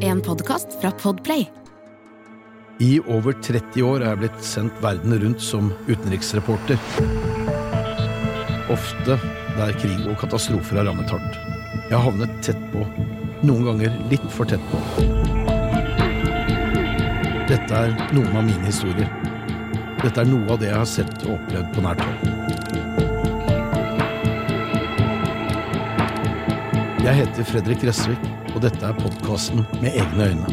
En podkast fra Podplay. I over 30 år er jeg blitt sendt verden rundt som utenriksreporter. Ofte der krig og katastrofer har rammet hardt. Jeg har havnet tett på, noen ganger litt for tett på. Dette er noen av mine historier. Dette er noe av det jeg har sett og opplevd på nært hold. Jeg heter Fredrik Gressvik, og dette er podkasten Med egne øyne.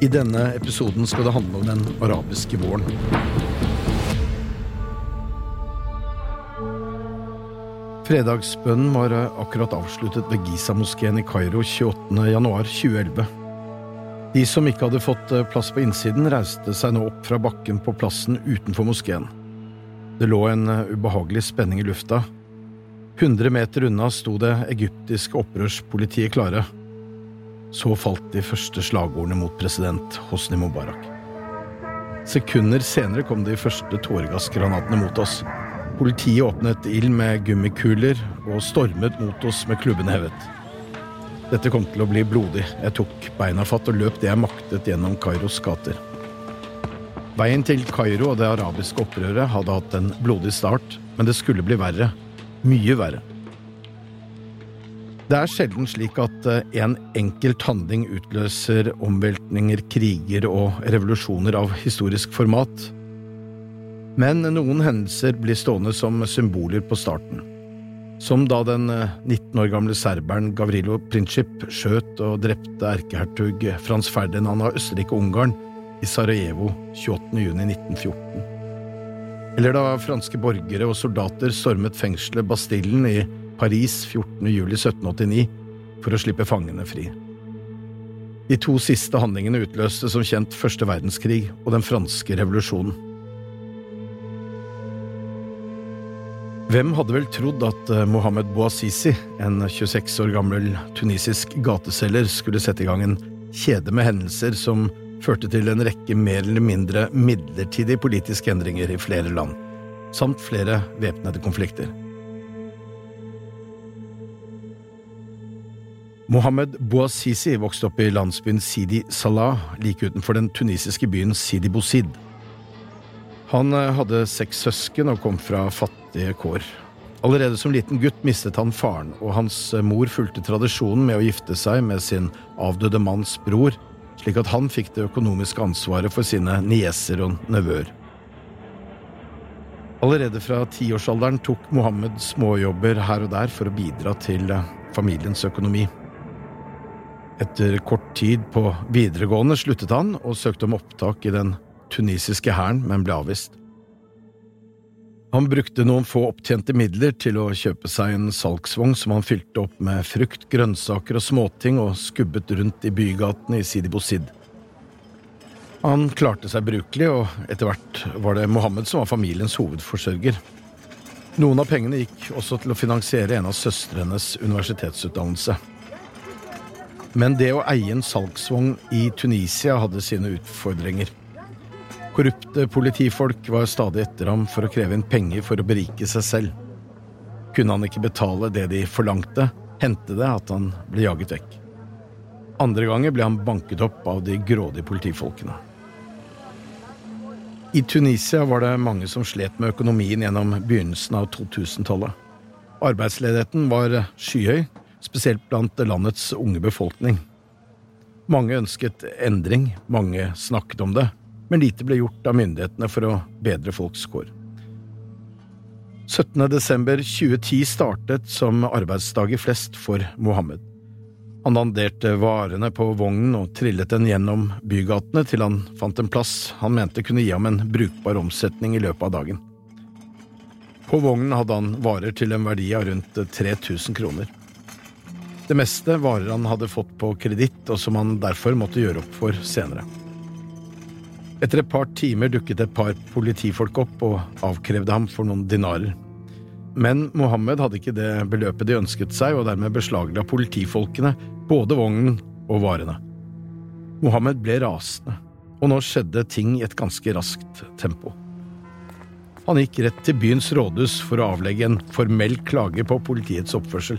I denne episoden skal det handle om den arabiske våren. Fredagsbønnen var akkurat avsluttet ved Giza-moskeen i Kairo 28.1.2011. De som ikke hadde fått plass på innsiden, reiste seg nå opp fra bakken på plassen utenfor moskeen. Det lå en ubehagelig spenning i lufta. Hundre meter unna sto det egyptiske opprørspolitiet klare. Så falt de første slagordene mot president Hosni Mubarak. Sekunder senere kom de første tåregassgranatene mot oss. Politiet åpnet ild med gummikuler og stormet mot oss med klubbene hevet. Dette kom til å bli blodig. Jeg tok beina fatt og løp det jeg maktet gjennom Kairos gater. Veien til Kairo og det arabiske opprøret hadde hatt en blodig start, men det skulle bli verre. Mye verre. Det er sjelden slik at en enkelt handling utløser omveltninger, kriger og revolusjoner av historisk format. Men noen hendelser blir stående som symboler på starten. Som da den 19 år gamle serberen Gavrilo Princip skjøt og drepte erkehertug Frans Ferdinand av Østerrike-Ungarn i Sarajevo 28.6.1914. Eller da franske borgere og soldater stormet fengselet Bastillen i Paris 14.07.1789 for å slippe fangene fri. De to siste handlingene utløste som kjent første verdenskrig og den franske revolusjonen. Hvem hadde vel trodd at Mohammed Bouazizi, en 26 år gammel tunisisk gateselger, skulle sette i gang en kjede med hendelser som førte til en rekke mer eller mindre midlertidige politiske endringer i flere land, samt flere væpnede konflikter. Mohammed Bouazizi vokste opp i landsbyen Sidi Salah, like utenfor den tunisiske byen Sidi Bouzid. Han hadde seks søsken og kom fra fattige kår. Allerede som liten gutt mistet han faren, og hans mor fulgte tradisjonen med å gifte seg med sin avdøde manns bror, slik at han fikk det økonomiske ansvaret for sine nieser og nevøer. Allerede fra tiårsalderen tok Mohammed småjobber her og der for å bidra til familiens økonomi. Etter kort tid på videregående sluttet han og søkte om opptak i den tunisiske hæren, men ble avvist. Han brukte noen få opptjente midler til å kjøpe seg en salgsvogn som han fylte opp med frukt, grønnsaker og småting og skubbet rundt i bygatene i Sidi Bouzid. Han klarte seg brukelig, og etter hvert var det Mohammed som var familiens hovedforsørger. Noen av pengene gikk også til å finansiere en av søstrenes universitetsutdannelse. Men det å eie en salgsvogn i Tunisia hadde sine utfordringer. Korrupte politifolk var stadig etter ham for å kreve inn penger for å berike seg selv. Kunne han ikke betale det de forlangte, hendte det at han ble jaget vekk. Andre ganger ble han banket opp av de grådige politifolkene. I Tunisia var det mange som slet med økonomien gjennom begynnelsen av 2000-tallet. Arbeidsledigheten var skyhøy, spesielt blant landets unge befolkning. Mange ønsket endring, mange snakket om det, men lite ble gjort av myndighetene for å bedre folks kår. 17. desember 2010 startet som arbeidsdager flest for Mohammed. Han danderte varene på vognen og trillet den gjennom bygatene til han fant en plass han mente kunne gi ham en brukbar omsetning i løpet av dagen. På vognen hadde han varer til en verdi av rundt 3000 kroner. Det meste varer han hadde fått på kreditt, og som han derfor måtte gjøre opp for senere. Etter et par timer dukket et par politifolk opp og avkrevde ham for noen dinarer. Men Mohammed hadde ikke det beløpet de ønsket seg, og dermed beslagla politifolkene både vognen og varene. Mohammed ble rasende, og nå skjedde ting i et ganske raskt tempo. Han gikk rett til byens rådhus for å avlegge en formell klage på politiets oppførsel.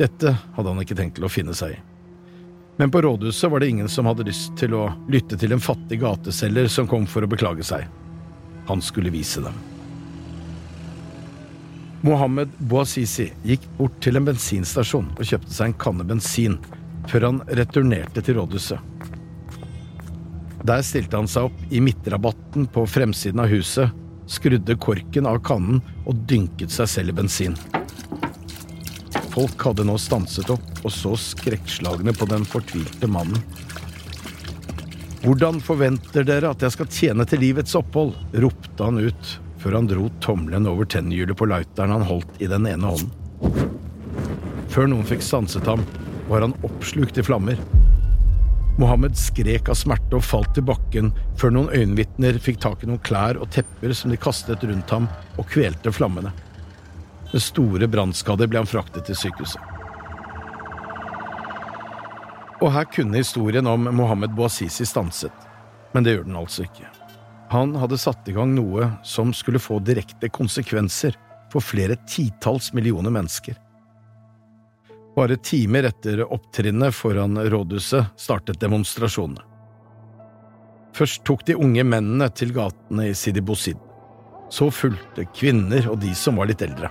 Dette hadde han ikke tenkt til å finne seg i. Men på rådhuset var det ingen som hadde lyst til å lytte til en fattig gateselger som kom for å beklage seg. Han skulle vise dem. Mohammed Bouazizi gikk bort til en bensinstasjon og kjøpte seg en kanne bensin, før han returnerte til rådhuset. Der stilte han seg opp i midtrabatten på fremsiden av huset, skrudde korken av kannen og dynket seg selv i bensin. Folk hadde nå stanset opp og så skrekkslagne på den fortvilte mannen. Hvordan forventer dere at jeg skal tjene til livets opphold? ropte han ut før han dro tommelen over tennhjulet på lighteren han holdt i den ene hånden. Før noen fikk stanset ham, var han oppslukt i flammer. Mohammed skrek av smerte og falt til bakken før noen øyenvitner fikk tak i noen klær og tepper som de kastet rundt ham og kvelte flammene. Med store brannskader ble han fraktet til sykehuset. Og her kunne historien om Mohammed Bouazizi stanset, men det gjør den altså ikke. Han hadde satt i gang noe som skulle få direkte konsekvenser for flere titalls millioner mennesker. Bare timer etter opptrinnet foran rådhuset startet demonstrasjonene. Først tok de unge mennene til gatene i Sidi Bouzid. Så fulgte kvinner og de som var litt eldre.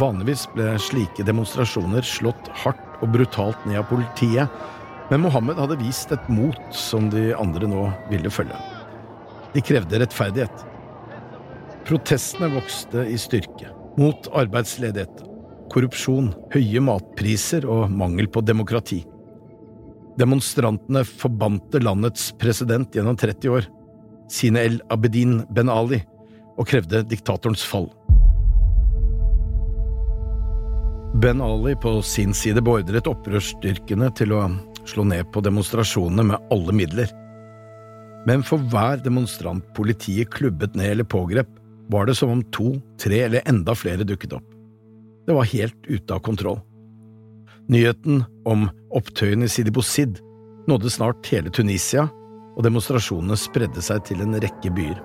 Vanligvis ble slike demonstrasjoner slått hardt og brutalt ned av politiet, men Mohammed hadde vist et mot som de andre nå ville følge. De krevde rettferdighet. Protestene vokste i styrke, mot arbeidsledighet, korrupsjon, høye matpriser og mangel på demokrati. Demonstrantene forbante landets president gjennom 30 år, Sine El Abedin Ben Ali, og krevde diktatorens fall. Ben Ali på sin side beordret opprørsstyrkene til å slå ned på demonstrasjonene med alle midler. Men for hver demonstrant politiet klubbet ned eller pågrep, var det som om to, tre eller enda flere dukket opp. Det var helt ute av kontroll. Nyheten om opptøyene i Sidi Bouzid nådde snart hele Tunisia, og demonstrasjonene spredde seg til en rekke byer.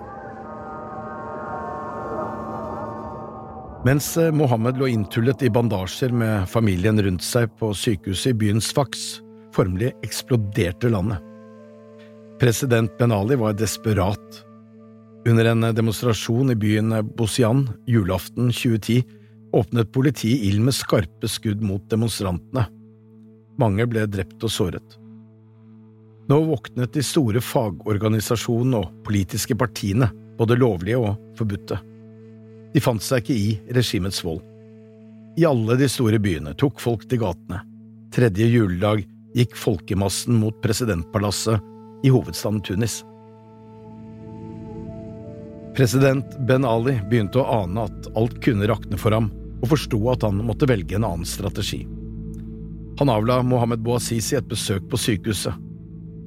Mens eh, Mohammed lå inntullet i bandasjer med familien rundt seg på sykehuset i byen Sfax, formelig eksploderte landet. President Ben Ali var desperat. Under en demonstrasjon i byen Bosian julaften 2010 åpnet politiet ild med skarpe skudd mot demonstrantene. Mange ble drept og såret. Nå våknet de store fagorganisasjonene og politiske partiene, både lovlige og forbudte. De fant seg ikke i regimets vold. I alle de store byene tok folk til gatene. Tredje juledag gikk folkemassen mot presidentpalasset i hovedstaden Tunis. President Ben Ali begynte å ane at alt kunne rakne for ham, og forsto at han måtte velge en annen strategi. Han avla Mohammed Bouazizi et besøk på sykehuset.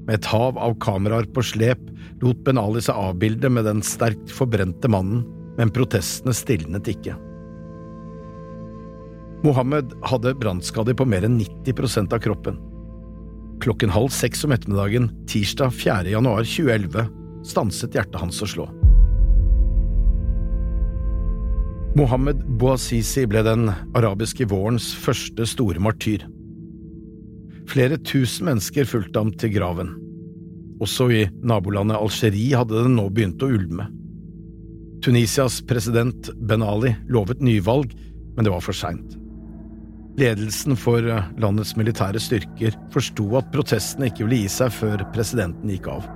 Med et hav av kameraer på slep lot Ben Ali seg avbilde med den sterkt forbrente mannen men protestene stilnet ikke. Mohammed hadde brannskader på mer enn 90% av kroppen. Klokken halv seks om ettermiddagen tirsdag 4. januar 2011 stanset hjertet hans å slå. Mohammed Bouazizi ble den arabiske vårens første store martyr. Flere tusen mennesker fulgte ham til graven. Også i nabolandet Algerie hadde det nå begynt å ulme. Tunisias president Ben Ali lovet nyvalg, men det var for seint. Ledelsen for eh, landets militære styrker forsto at protestene ikke ville gi seg før presidenten gikk av.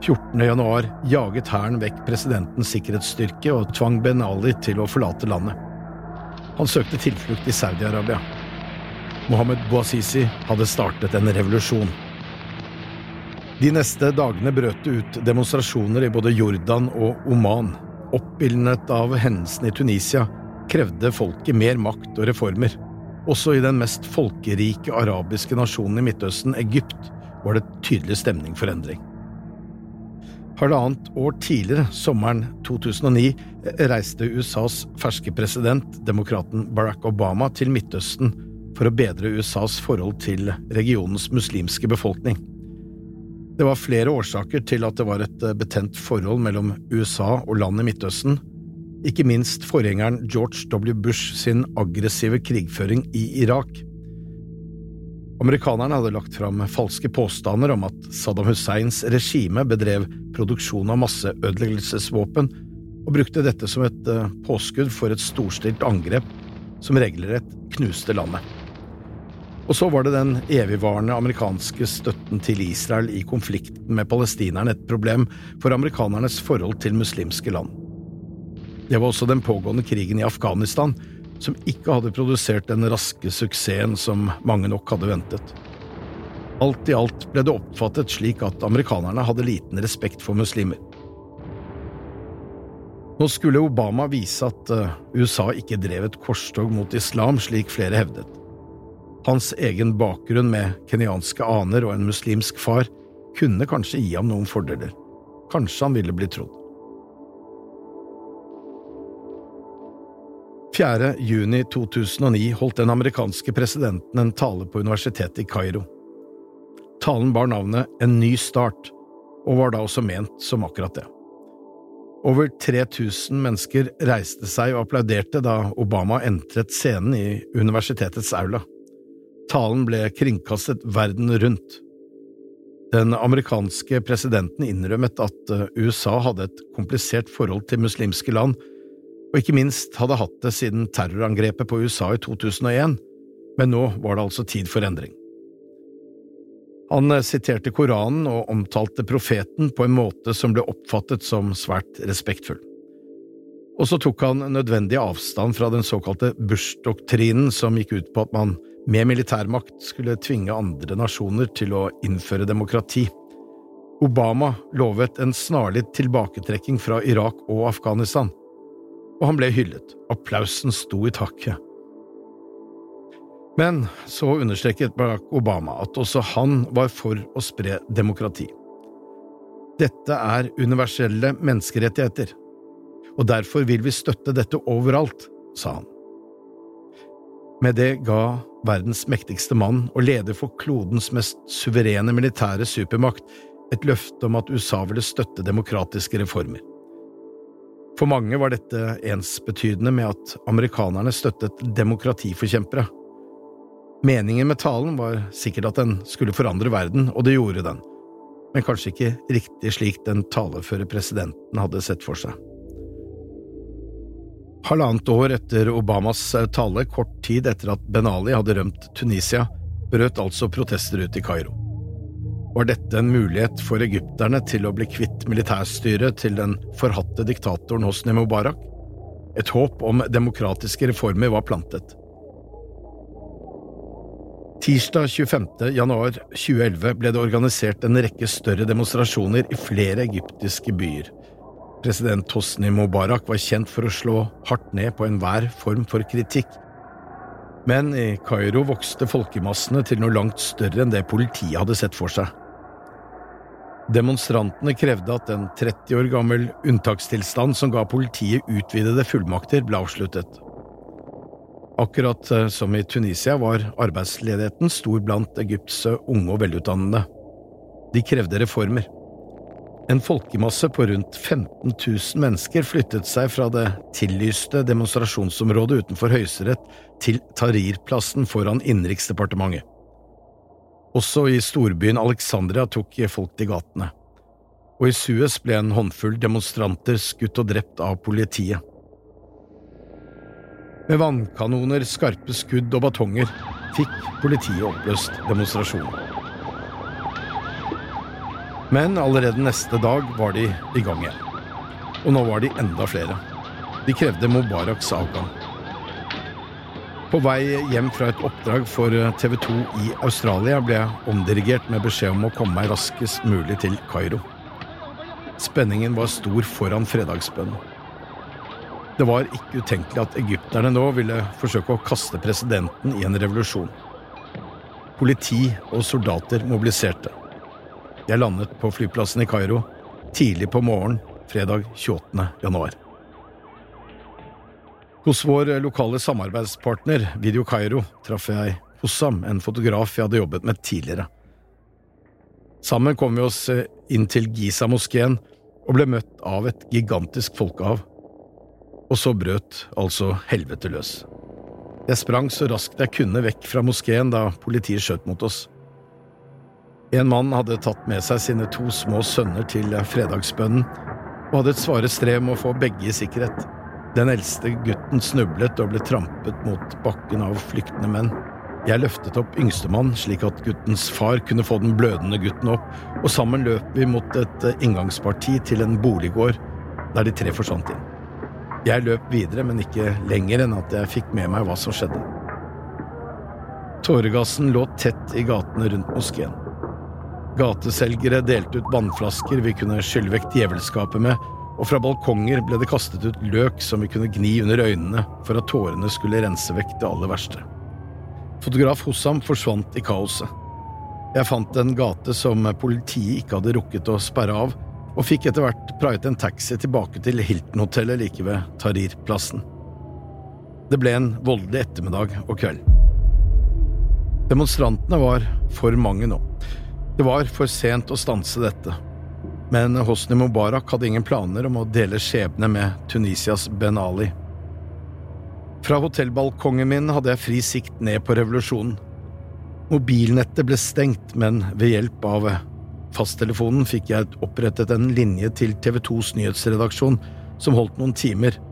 14. januar jaget hæren vekk presidentens sikkerhetsstyrke og tvang Ben Ali til å forlate landet. Han søkte tilflukt i Saudi-Arabia. Mohammed Bouazizi hadde startet en revolusjon. De neste dagene brøt det ut demonstrasjoner i både Jordan og Oman. Oppildnet av hendelsene i Tunisia krevde folket mer makt og reformer. Også i den mest folkerike arabiske nasjonen i Midtøsten, Egypt, var det tydelig stemning for endring. Halvannet år tidligere, sommeren 2009, reiste USAs ferske president, demokraten Barack Obama, til Midtøsten for å bedre USAs forhold til regionens muslimske befolkning. Det var flere årsaker til at det var et eh, betent forhold mellom USA og land i Midtøsten, ikke minst forgjengeren George W. Bush sin aggressive krigføring i Irak. Amerikanerne hadde lagt fram falske påstander om at Saddam Husseins regime bedrev produksjon av masseødeleggelsesvåpen, og brukte dette som et eh, påskudd for et storstilt angrep som regelrett knuste landet. Og så var det den evigvarende amerikanske støtten til Israel i konflikten med palestinerne et problem for amerikanernes forhold til muslimske land. Det var også den pågående krigen i Afghanistan, som ikke hadde produsert den raske suksessen som mange nok hadde ventet. Alt i alt ble det oppfattet slik at amerikanerne hadde liten respekt for muslimer. Nå skulle Obama vise at eh, USA ikke drev et korstog mot islam, slik flere hevdet. Hans egen bakgrunn med kenyanske aner og en muslimsk far kunne kanskje gi ham noen fordeler. Kanskje han ville bli trodd. 4. juni 2009 holdt den amerikanske presidenten en tale på universitetet i Kairo. Talen bar navnet En ny start, og var da også ment som akkurat det. Over 3000 mennesker reiste seg og applauderte da Obama entret scenen i universitetets aula. Talen ble kringkastet verden rundt. Den amerikanske presidenten innrømmet at eh, USA hadde et komplisert forhold til muslimske land, og ikke minst hadde hatt det siden terrorangrepet på USA i 2001, men nå var det altså tid for endring. Han eh, siterte Koranen og omtalte profeten på en måte som ble oppfattet som svært respektfull. Og så tok han nødvendig avstand fra den såkalte Bush-doktrinen som gikk ut på at man med militærmakt skulle tvinge andre nasjoner til å innføre demokrati. Obama lovet en snarlig tilbaketrekking fra Irak og Afghanistan, og han ble hyllet. Applausen sto i taket. Men så understreket Barack Obama at også han var for å spre demokrati. Dette er universelle menneskerettigheter, og derfor vil vi støtte dette overalt, sa han. Med det ga verdens mektigste mann og leder for klodens mest suverene militære supermakt et løfte om at USA ville støtte demokratiske reformer. For mange var dette ensbetydende med at amerikanerne støttet demokratiforkjempere. Meningen med talen var sikkert at den skulle forandre verden, og det gjorde den, men kanskje ikke riktig slik den taleføre presidenten hadde sett for seg. Halvannet år etter Obamas eh, tale, kort tid etter at Ben Ali hadde rømt Tunisia, brøt altså protester ut i Kairo. Var dette en mulighet for egypterne til å bli kvitt militærstyret til den forhatte diktatoren Hosni Mubarak? Et håp om demokratiske reformer var plantet. Tirsdag 25. januar 2011 ble det organisert en rekke større demonstrasjoner i flere egyptiske byer. President Hosni Mubarak var kjent for å slå hardt ned på enhver form for kritikk. Men i Kairo vokste folkemassene til noe langt større enn det politiet hadde sett for seg. Demonstrantene krevde at en 30 år gammel unntakstilstand som ga politiet utvidede fullmakter, ble avsluttet. Akkurat eh, som i Tunisia var arbeidsledigheten stor blant Egypts unge og velutdannede. De krevde reformer. En folkemasse på rundt 15 000 mennesker flyttet seg fra det tillyste demonstrasjonsområdet utenfor Høyesterett til Tahrir-plassen foran Innenriksdepartementet. Også i storbyen Alexandria tok folk til gatene, og i Suez ble en håndfull demonstranter skutt og drept av politiet. Med vannkanoner, skarpe skudd og batonger fikk politiet oppløst demonstrasjonen. Men allerede neste dag var de i gang igjen. Og nå var de enda flere. De krevde Mubaraks avgang. På vei hjem fra et oppdrag for TV 2 i Australia ble jeg omdirigert med beskjed om å komme meg raskest mulig til Kairo. Spenningen var stor foran fredagsbønnen. Det var ikke utenkelig at egypterne nå ville forsøke å kaste presidenten i en revolusjon. Politi og soldater mobiliserte. Jeg landet på flyplassen i Kairo tidlig på morgenen fredag 28. januar. Hos vår lokale samarbeidspartner Video Kairo traff jeg Hossam, en fotograf jeg hadde jobbet med tidligere. Sammen kom vi oss eh, inn til Giza-moskeen og ble møtt av et gigantisk folkehav. Og så brøt altså helvete løs. Jeg sprang så raskt jeg kunne vekk fra moskeen da politiet skjøt mot oss. En mann hadde tatt med seg sine to små sønner til fredagsbønnen og hadde et svare strev med å få begge i sikkerhet. Den eldste gutten snublet og ble trampet mot bakken av flyktende menn. Jeg løftet opp yngstemann slik at guttens far kunne få den blødende gutten opp, og sammen løp vi mot et inngangsparti til en boliggård der de tre forsvant inn. Jeg løp videre, men ikke lenger enn at jeg fikk med meg hva som skjedde. Tåregassen lå tett i gatene rundt moskeen. Gateselgere delte ut vannflasker vi kunne skylle vekk djevelskapet med, og fra balkonger ble det kastet ut løk som vi kunne gni under øynene for at tårene skulle rense vekk det aller verste. Fotograf Hossam forsvant i kaoset. Jeg fant en gate som politiet ikke hadde rukket å sperre av, og fikk etter hvert praiet en taxi tilbake til Hilton-hotellet like ved Tahrir-plassen. Det ble en voldelig ettermiddag og kveld. Demonstrantene var for mange nå. Det var for sent å stanse dette, men Hosni Mubarak hadde ingen planer om å dele skjebne med Tunisias Ben Ali. Fra hotellbalkongen min hadde jeg fri sikt ned på revolusjonen. Mobilnettet ble stengt, men ved hjelp av fasttelefonen fikk jeg opprettet en linje til TV 2s nyhetsredaksjon som holdt noen timer,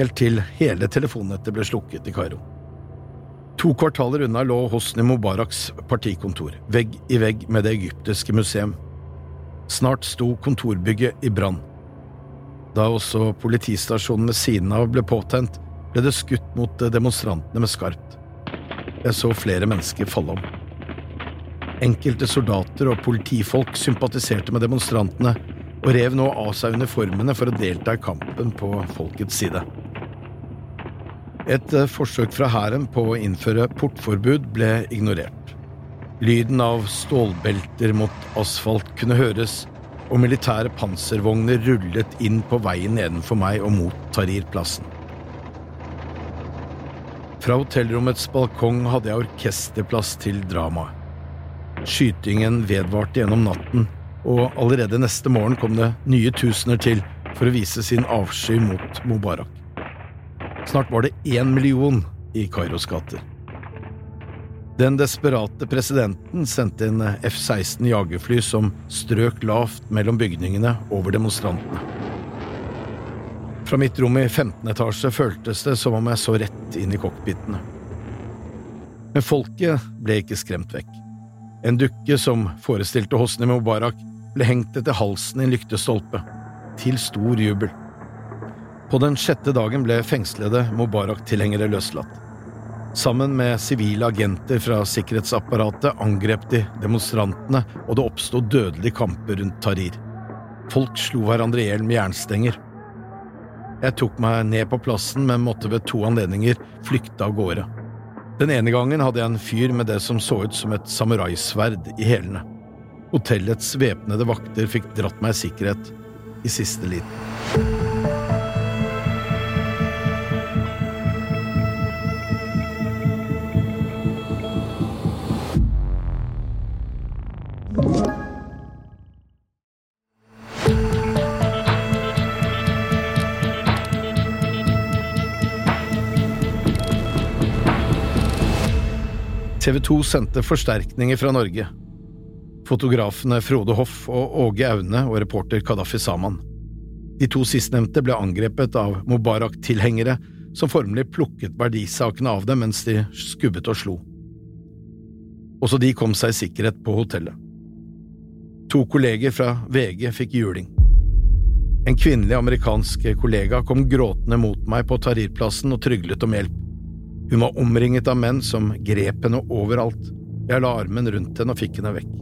helt til hele telefonnettet ble slukket i Kairo. To kvartaler unna lå Hosni Mubaraks partikontor, vegg i vegg med det egyptiske museum. Snart sto kontorbygget i brann. Da også politistasjonen ved siden av ble påtent, ble det skutt mot demonstrantene med skarpt. Jeg så flere mennesker falle om. Enkelte soldater og politifolk sympatiserte med demonstrantene og rev nå av seg uniformene for å delta i kampen på folkets side. Et forsøk fra hæren på å innføre portforbud ble ignorert. Lyden av stålbelter mot asfalt kunne høres, og militære panservogner rullet inn på veien nedenfor meg og mot Tahrir-plassen. Fra hotellrommets balkong hadde jeg orkesterplass til dramaet. Skytingen vedvarte gjennom natten, og allerede neste morgen kom det nye tusener til for å vise sin avsky mot Mubarak. Snart var det én million i Kairos gater. Den desperate presidenten sendte en F-16 jagerfly som strøk lavt mellom bygningene over demonstrantene. Fra mitt rom i 15. etasje føltes det som om jeg så rett inn i cockpitene. Men folket ble ikke skremt vekk. En dukke som forestilte Hosni Mubarak, ble hengt etter halsen i en lyktestolpe, til stor jubel. På den sjette dagen ble fengslede Mubarak-tilhengere løslatt. Sammen med sivile agenter fra sikkerhetsapparatet angrep de demonstrantene, og det oppsto dødelige kamper rundt Tahrir. Folk slo hverandre i hjel med jernstenger. Jeg tok meg ned på plassen, men måtte ved to anledninger flykte av gårde. Den ene gangen hadde jeg en fyr med det som så ut som et samuraisverd i hælene. Hotellets væpnede vakter fikk dratt meg i sikkerhet i siste liten. TV 2 sendte forsterkninger fra Norge. Fotografene Frode Hoff og Åge Aune og reporter Kadafi Saman. De to sistnevnte ble angrepet av Mubarak-tilhengere som formelig plukket verdisakene av dem mens de skubbet og slo. Også de kom seg i sikkerhet på hotellet. To kolleger fra VG fikk juling. En kvinnelig amerikansk kollega kom gråtende mot meg på Tahrir-plassen og tryglet om hjelp. Hun var omringet av menn som grep henne overalt. Jeg la armen rundt henne og fikk henne vekk.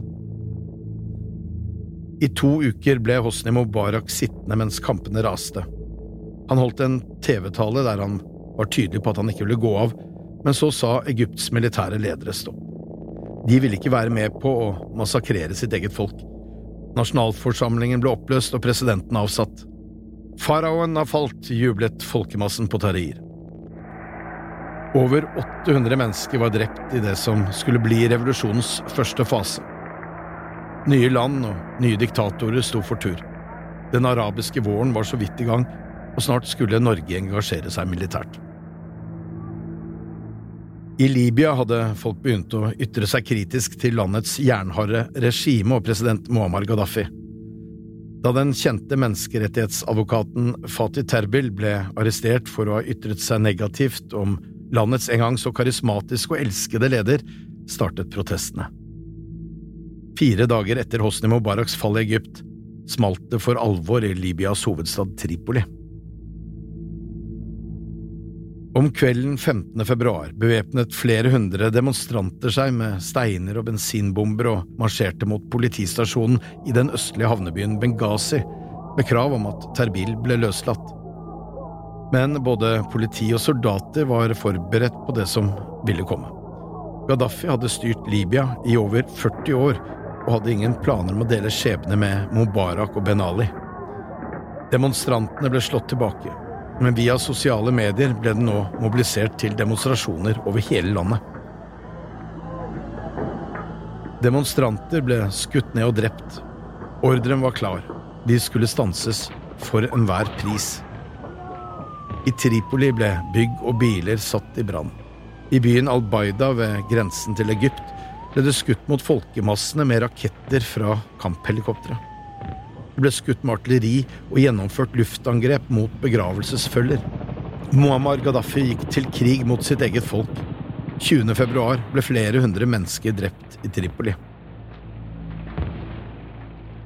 I to uker ble Hosni Mubarak sittende mens kampene raste. Han holdt en TV-tale der han var tydelig på at han ikke ville gå av, men så sa Egypts militære ledere stopp. De ville ikke være med på å massakrere sitt eget folk. Nasjonalforsamlingen ble oppløst og presidenten avsatt. Faraoen har falt, jublet folkemassen på Tahrir. Over 800 mennesker var drept i det som skulle bli revolusjonens første fase. Nye land og nye diktatorer sto for tur. Den arabiske våren var så vidt i gang, og snart skulle Norge engasjere seg militært. I Libya hadde folk begynt å ytre seg kritisk til landets jernharde regime og president Muammar Gaddafi. Da den kjente menneskerettighetsadvokaten Fatih Terbil ble arrestert for å ha ytret seg negativt om landets en gang så karismatiske og elskede leder, startet protestene. Fire dager etter Hosni Mubaraks fall i Egypt smalt det for alvor i Libyas hovedstad Tripoli. Om kvelden 15. februar bevæpnet flere hundre demonstranter seg med steiner og bensinbomber og marsjerte mot politistasjonen i den østlige havnebyen Benghazi med krav om at Terbil ble løslatt. Men både politi og soldater var forberedt på det som ville komme. Gaddafi hadde styrt Libya i over 40 år og hadde ingen planer om å dele skjebne med Mubarak og Ben Ali. Demonstrantene ble slått tilbake men via sosiale medier ble den nå mobilisert til demonstrasjoner over hele landet. Demonstranter ble skutt ned og drept. Ordren var klar. De skulle stanses for enhver pris. I Tripoli ble bygg og biler satt i brann. I byen Al-Baida ved grensen til Egypt ble det skutt mot folkemassene med raketter fra kamphelikoptre. Det ble skutt med artilleri og gjennomført luftangrep mot begravelsesfølger. Muammar Gaddafi gikk til krig mot sitt eget folk. 20. februar ble flere hundre mennesker drept i Tripoli.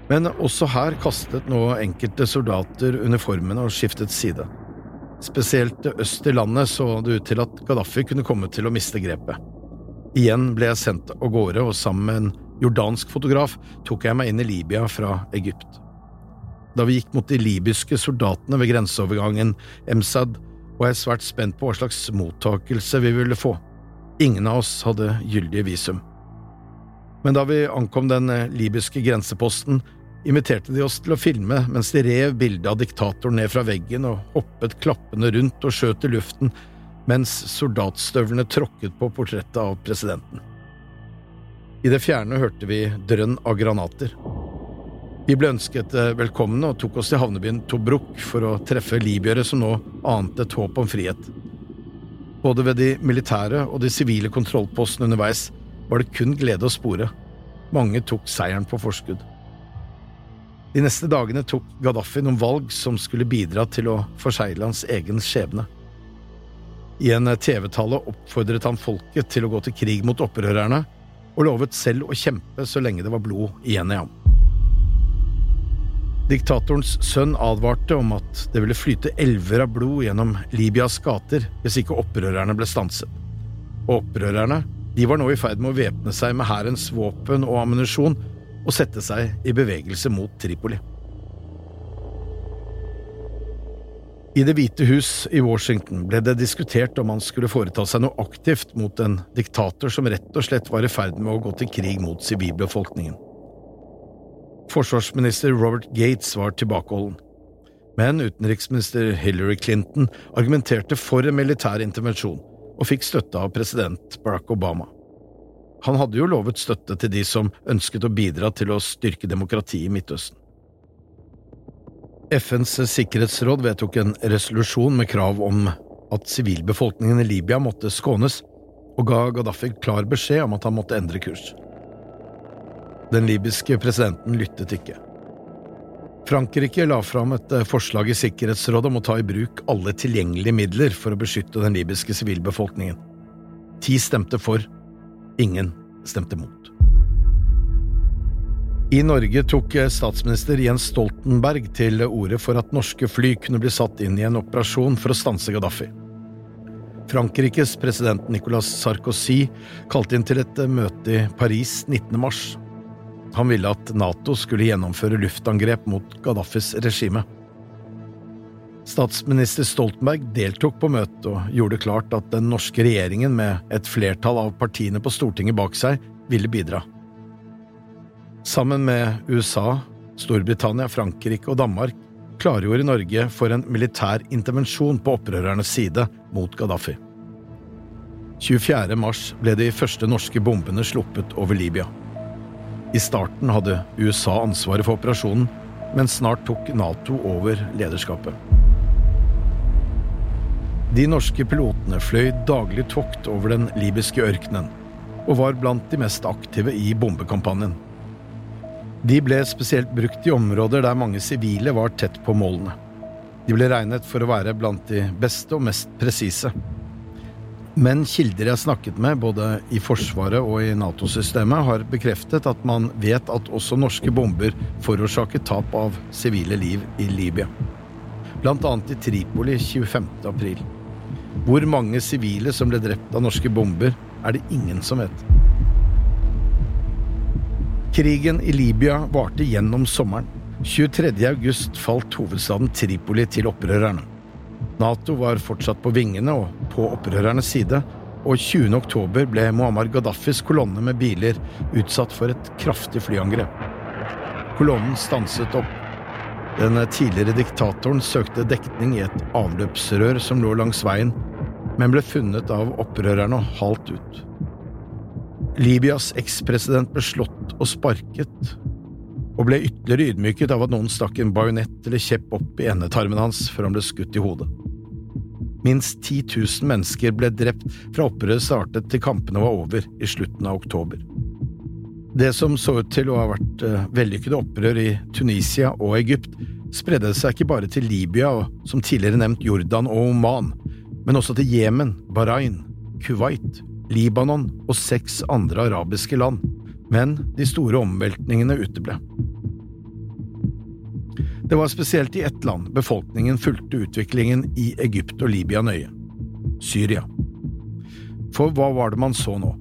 Men også her kastet nå enkelte soldater uniformene og skiftet side. Spesielt øst i landet så det ut til at Gaddafi kunne komme til å miste grepet. Igjen ble jeg sendt av gårde, og sammen med en jordansk fotograf tok jeg meg inn i Libya fra Egypt. Da vi gikk mot de libyske soldatene ved grenseovergangen Emsad, var jeg svært spent på hva slags mottakelse vi ville få. Ingen av oss hadde gyldige visum. Men da vi ankom den eh, libyske grenseposten, inviterte de oss til å filme mens de rev bildet av diktatoren ned fra veggen og hoppet klappende rundt og skjøt i luften mens soldatstøvlene tråkket på portrettet av presidenten. I det fjerne hørte vi drønn av granater. Vi ble ønsket eh, velkomne og tok oss til havnebyen Tobruk for å treffe libyere som nå ante et håp om frihet. Både ved de militære og de sivile kontrollpostene underveis var det kun glede å spore. Mange tok seieren på forskudd. De neste dagene tok Gaddafi noen valg som skulle bidra til å forsegle hans egen skjebne. I en TV-tale oppfordret han folket til å gå til krig mot opprørerne, og lovet selv å kjempe så lenge det var blod igjen i ham. Diktatorens sønn advarte om at det ville flyte elver av blod gjennom Libyas gater hvis ikke opprørerne ble stanset. Og opprørerne de var nå i ferd med å væpne seg med hærens våpen og ammunisjon og sette seg i bevegelse mot Tripoli. I Det hvite hus i Washington ble det diskutert om han skulle foreta seg noe aktivt mot en diktator som rett og slett var i ferd med å gå til krig mot sivilbefolkningen. Forsvarsminister Robert Gates var tilbakeholden. Men utenriksminister Hillary Clinton argumenterte for en militær intervensjon, og fikk støtte av president Barack Obama. Han hadde jo lovet støtte til de som ønsket å bidra til å styrke demokratiet i Midtøsten. FNs sikkerhetsråd vedtok en resolusjon med krav om at sivilbefolkningen i Libya måtte skånes, og ga Gaddafi klar beskjed om at han måtte endre kurs. Den libyske presidenten lyttet ikke. Frankrike la fram et eh, forslag i Sikkerhetsrådet om å ta i bruk alle tilgjengelige midler for å beskytte den libyske sivilbefolkningen. Ti stemte for, ingen stemte mot. I Norge tok eh, statsminister Jens Stoltenberg til orde for at norske fly kunne bli satt inn i en operasjon for å stanse Gaddafi. Frankrikes president Nicolas Sarkozy kalte inn til et eh, møte i Paris 19. mars. Han ville at Nato skulle gjennomføre luftangrep mot Gaddafis regime. Statsminister Stoltenberg deltok på møtet og gjorde det klart at den norske regjeringen, med et flertall av partiene på Stortinget bak seg, ville bidra. Sammen med USA, Storbritannia, Frankrike og Danmark klargjorde Norge for en militær intervensjon på opprørernes side mot Gaddafi. 24. mars ble de første norske bombene sluppet over Libya. I starten hadde USA ansvaret for operasjonen, men snart tok Nato over lederskapet. De norske pilotene fløy daglig tokt over den libyske ørkenen, og var blant de mest aktive i bombekampanjen. De ble spesielt brukt i områder der mange sivile var tett på målene. De ble regnet for å være blant de beste og mest presise. Men kilder jeg snakket med, både i Forsvaret og i Nato-systemet, har bekreftet at man vet at også norske bomber forårsaket tap av sivile liv i Libya. Blant annet i Tripoli 25. april. Hvor mange sivile som ble drept av norske bomber, er det ingen som vet. Krigen i Libya varte gjennom sommeren. 23. august falt hovedstaden Tripoli til opprørerne. Nato var fortsatt på vingene og på opprørernes side, og 20. oktober ble Muammar Gaddafis kolonne med biler utsatt for et kraftig flyangrep. Kolonnen stanset opp. Den tidligere diktatoren søkte dekning i et avløpsrør som lå langs veien, men ble funnet av opprørerne og halt ut. Libyas ekspresident ble slått og sparket, og ble ytterligere ydmyket av at noen stakk en bajonett eller kjepp opp i endetarmen hans før han ble skutt i hodet. Minst 10 000 mennesker ble drept fra opprøret startet til kampene var over i slutten av oktober. Det som så ut til å ha vært uh, vellykkede opprør i Tunisia og Egypt, spredde seg ikke bare til Libya og som tidligere nevnt Jordan og Oman, men også til Jemen, Bahrain, Kuwait, Libanon og seks andre arabiske land, men de store omveltningene uteble. Det var spesielt i ett land befolkningen fulgte utviklingen i Egypt og Libya nøye – Syria. For hva var det man så nå?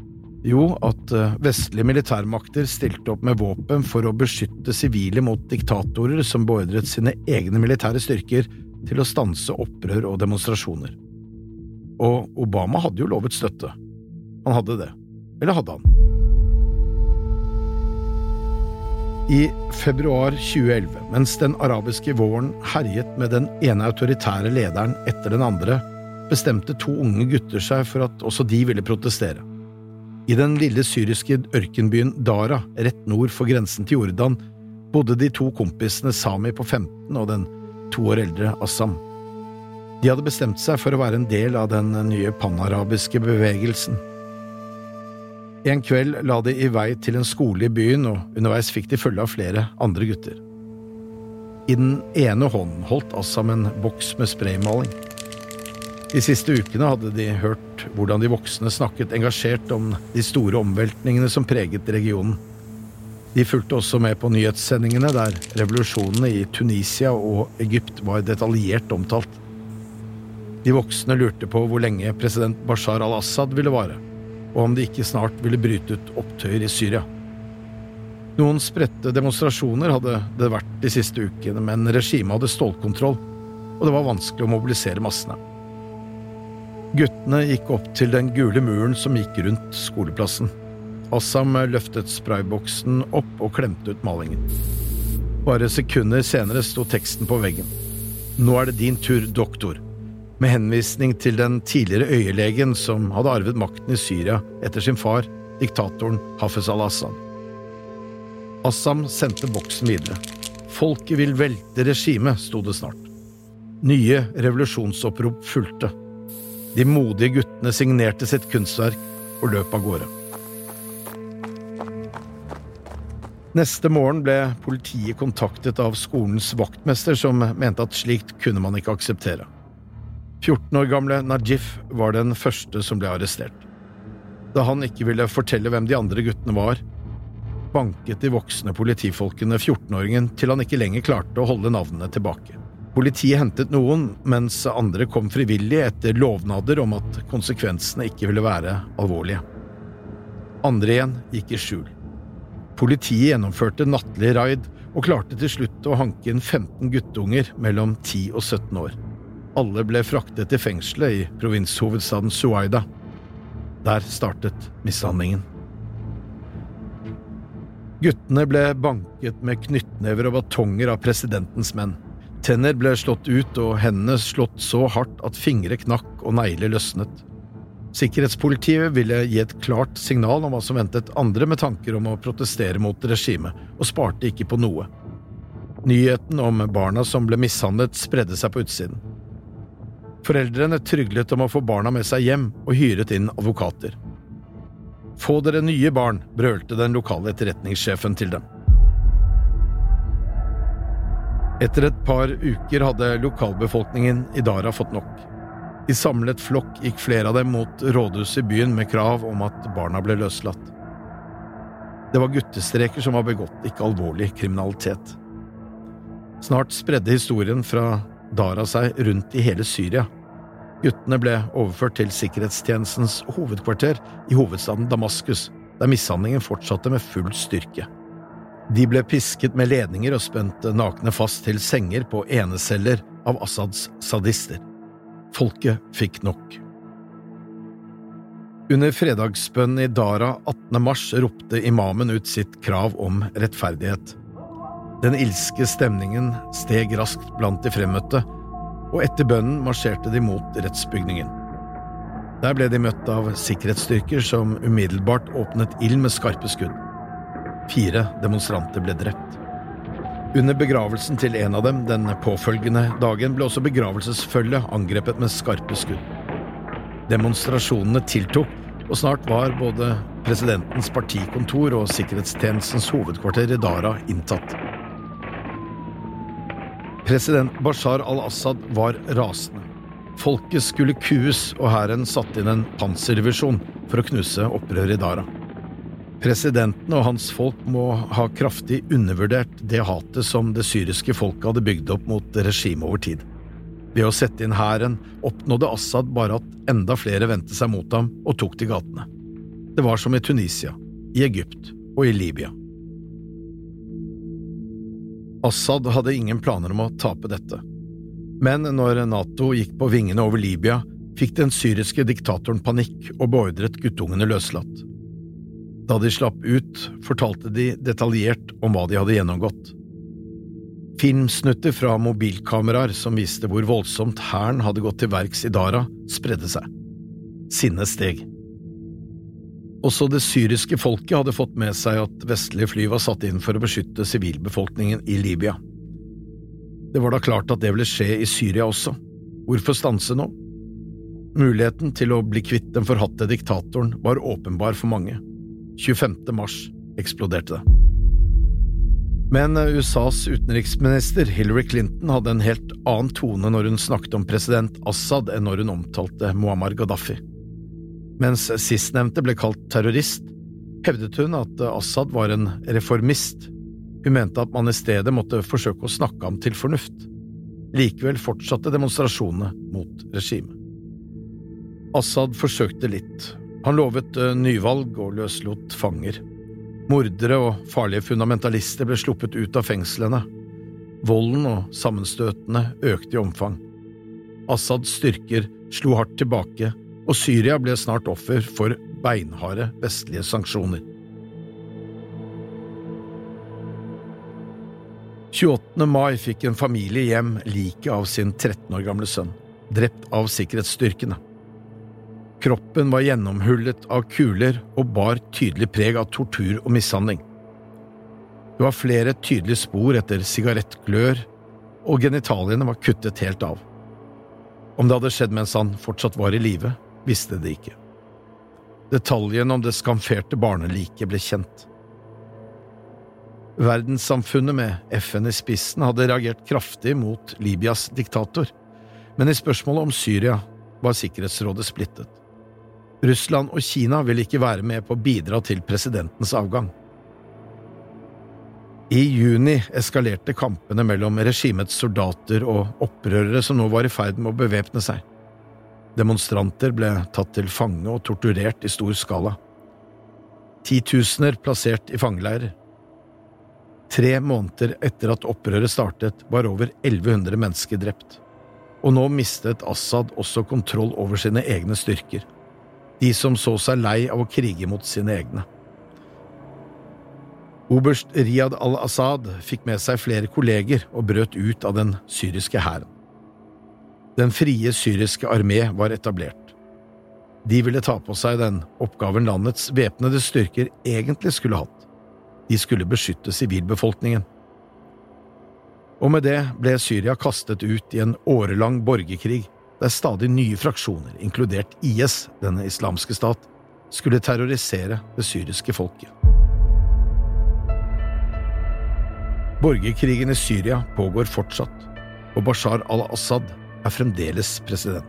Jo, at eh, vestlige militærmakter stilte opp med våpen for å beskytte sivile mot diktatorer som beordret sine egne militære styrker til å stanse opprør og demonstrasjoner. Og Obama hadde jo lovet støtte. Han hadde det. Eller hadde han? I februar 2011, mens den arabiske våren herjet med den ene autoritære lederen etter den andre, bestemte to unge gutter seg for at også de ville protestere. I den lille syriske ørkenbyen Dara, rett nord for grensen til Jordan, bodde de to kompisene Sami på 15 og den to år eldre Assam. De hadde bestemt seg for å være en del av den nye panarabiske bevegelsen. En kveld la de i vei til en skole i byen, og underveis fikk de følge av flere andre gutter. I den ene hånden holdt Assam en boks med spraymaling. De siste ukene hadde de hørt hvordan de voksne snakket engasjert om de store omveltningene som preget regionen. De fulgte også med på nyhetssendingene der revolusjonene i Tunisia og Egypt var detaljert omtalt. De voksne lurte på hvor lenge president Bashar al-Assad ville vare og om det ikke snart ville bryte ut opptøyer i Syria. Noen spredte demonstrasjoner hadde det vært de siste ukene, men regimet hadde stålkontroll, og det var vanskelig å mobilisere massene. Guttene gikk opp til den gule muren som gikk rundt skoleplassen. Assam løftet sprayboksen opp og klemte ut malingen. Bare sekunder senere sto teksten på veggen. Nå er det din tur, doktor med henvisning til den tidligere øyelegen som hadde arvet makten i Syria etter sin far, diktatoren Hafez al-Assad. Assam sendte boksen videre. Folket vil velte regimet, sto det snart. Nye revolusjonsopprop fulgte. De modige guttene signerte sitt kunstverk og løp av gårde. Neste morgen ble politiet kontaktet av skolens vaktmester, som mente at slikt kunne man ikke akseptere. 14 år gamle Najif var den første som ble arrestert. Da han ikke ville fortelle hvem de andre guttene var, banket de voksne politifolkene 14-åringen til han ikke lenger klarte å holde navnene tilbake. Politiet hentet noen, mens andre kom frivillig etter lovnader om at konsekvensene ikke ville være alvorlige. Andre igjen gikk i skjul. Politiet gjennomførte nattlig raid og klarte til slutt å hanke inn 15 guttunger mellom 10 og 17 år. Alle ble fraktet til fengselet i provinshovedstaden Suaida. Der startet mishandlingen. Guttene ble banket med knyttnever og batonger av presidentens menn. Tenner ble slått ut og hendene slått så hardt at fingre knakk og negler løsnet. Sikkerhetspolitiet ville gi et klart signal om hva som ventet andre med tanker om å protestere mot regimet, og sparte ikke på noe. Nyheten om barna som ble mishandlet, spredde seg på utsiden. Foreldrene tryglet om å få barna med seg hjem og hyret inn advokater. Få dere nye barn, brølte den lokale etterretningssjefen til dem. Etter et par uker hadde lokalbefolkningen i Dara fått nok. I samlet flokk gikk flere av dem mot rådhuset i byen med krav om at barna ble løslatt. Det var guttestreker som var begått, ikke alvorlig kriminalitet. Snart spredde historien fra Dara seg rundt i hele Syria. Guttene ble overført til sikkerhetstjenestens hovedkvarter i hovedstaden Damaskus, der mishandlingen fortsatte med full styrke. De ble pisket med ledninger og spent nakne fast til senger på eneceller av Assads sadister. Folket fikk nok. Under fredagsbønnen i Dara 18. mars ropte imamen ut sitt krav om rettferdighet. Den ilske stemningen steg raskt blant de fremmøtte, og etter bønnen marsjerte de mot rettsbygningen. Der ble de møtt av sikkerhetsstyrker som umiddelbart åpnet ild med skarpe skudd. Fire demonstranter ble drept. Under begravelsen til en av dem den påfølgende dagen ble også begravelsesfølget angrepet med skarpe skudd. Demonstrasjonene tiltok, og snart var både presidentens partikontor og sikkerhetstjenestens hovedkvarter i Dara inntatt. President Bashar al-Assad var rasende. Folket skulle kues, og hæren satte inn en panserdivisjon for å knuse opprøret i Dara. Presidenten og hans folk må ha kraftig undervurdert det hatet som det syriske folket hadde bygd opp mot regimet over tid. Ved å sette inn hæren oppnådde Assad bare at enda flere vendte seg mot ham og tok til gatene. Det var som i Tunisia, i Egypt og i Libya. Assad hadde ingen planer om å tape dette. Men når Nato gikk på vingene over Libya, fikk den syriske diktatoren panikk og beordret guttungene løslatt. Da de slapp ut, fortalte de detaljert om hva de hadde gjennomgått. Filmsnutter fra mobilkameraer som viste hvor voldsomt hæren hadde gått til verks i Dara, spredde seg. Sinnet steg. Også det syriske folket hadde fått med seg at vestlige fly var satt inn for å beskytte sivilbefolkningen i Libya. Det var da klart at det ville skje i Syria også. Hvorfor stanse nå? Muligheten til å bli kvitt den forhatte diktatoren var åpenbar for mange. 25. mars eksploderte det. Men USAs utenriksminister Hillary Clinton hadde en helt annen tone når hun snakket om president Assad enn når hun omtalte Muammar Gaddafi. Mens sistnevnte ble kalt terrorist, hevdet hun at Assad var en reformist. Hun mente at man i stedet måtte forsøke å snakke ham til fornuft. Likevel fortsatte demonstrasjonene mot regimet. Assad forsøkte litt. Han lovet eh, nyvalg og løslot fanger. Mordere og farlige fundamentalister ble sluppet ut av fengslene. Volden og sammenstøtene økte i omfang. Assads styrker slo hardt tilbake og Syria ble snart offer for beinharde vestlige sanksjoner. 28. mai fikk en familie hjem liket av sin 13 år gamle sønn, drept av sikkerhetsstyrkene. Kroppen var gjennomhullet av kuler og bar tydelig preg av tortur og mishandling. Det var flere tydelige spor etter sigarettglør, og genitaliene var kuttet helt av. Om det hadde skjedd mens han fortsatt var i live, visste de ikke. Detaljene om det skamferte barneliket ble kjent. Verdenssamfunnet med FN i spissen hadde reagert kraftig mot Libyas diktator, men i spørsmålet om Syria var Sikkerhetsrådet splittet. Russland og Kina ville ikke være med på å bidra til presidentens avgang. I juni eskalerte kampene mellom regimets soldater og opprørere som nå var i ferd med å bevæpne seg. Demonstranter ble tatt til fange og torturert i stor skala. Titusener plassert i fangeleirer. Tre måneder etter at opprøret startet, var over 1100 mennesker drept. Og nå mistet Assad også kontroll over sine egne styrker, de som så seg lei av å krige mot sine egne. Oberst Riyad al-Assad fikk med seg flere kolleger og brøt ut av den syriske hæren. Den frie syriske armé var etablert. De ville ta på seg den oppgaven landets væpnede styrker egentlig skulle hatt. De skulle beskytte sivilbefolkningen. Og med det ble Syria kastet ut i en årelang borgerkrig der stadig nye fraksjoner, inkludert IS, denne islamske stat, skulle terrorisere det syriske folket. Borgerkrigen i Syria pågår fortsatt, og Bashar al-Assad er fremdeles president.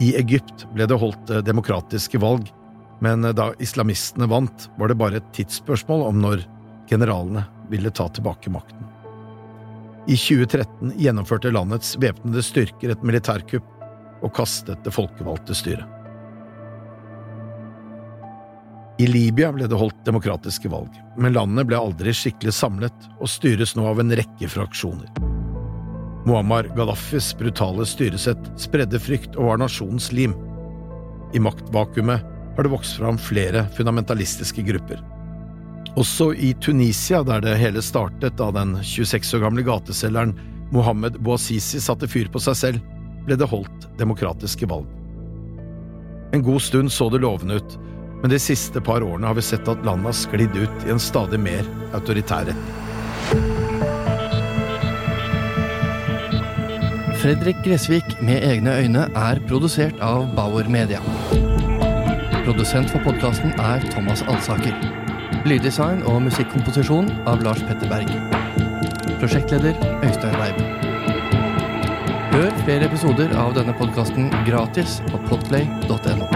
I Egypt ble det holdt eh, demokratiske valg, men eh, da islamistene vant, var det bare et tidsspørsmål om når generalene ville ta tilbake makten. I 2013 gjennomførte landets væpnede styrker et militærkupp og kastet det folkevalgte styret. I Libya ble det holdt demokratiske valg, men landet ble aldri skikkelig samlet og styres nå av en rekke fraksjoner. Muammar Gaddafis brutale styresett spredde frykt og var nasjonens lim. I maktvakuumet har det vokst fram flere fundamentalistiske grupper. Også i Tunisia, der det hele startet da den 26 år gamle gateselgeren Mohammed Bouazizi satte fyr på seg selv, ble det holdt demokratiske valg. En god stund så det lovende ut, men de siste par årene har vi sett at landet har sklidd ut i en stadig mer autoritær retning. Fredrik Gressvik med egne øyne er produsert av Bauer Media. Produsent for podkasten er Thomas Alsaker. Lyddesign og musikkomposisjon av Lars Petter Berg. Prosjektleder Øystein Weib. Hør flere episoder av denne podkasten gratis på podplay.no.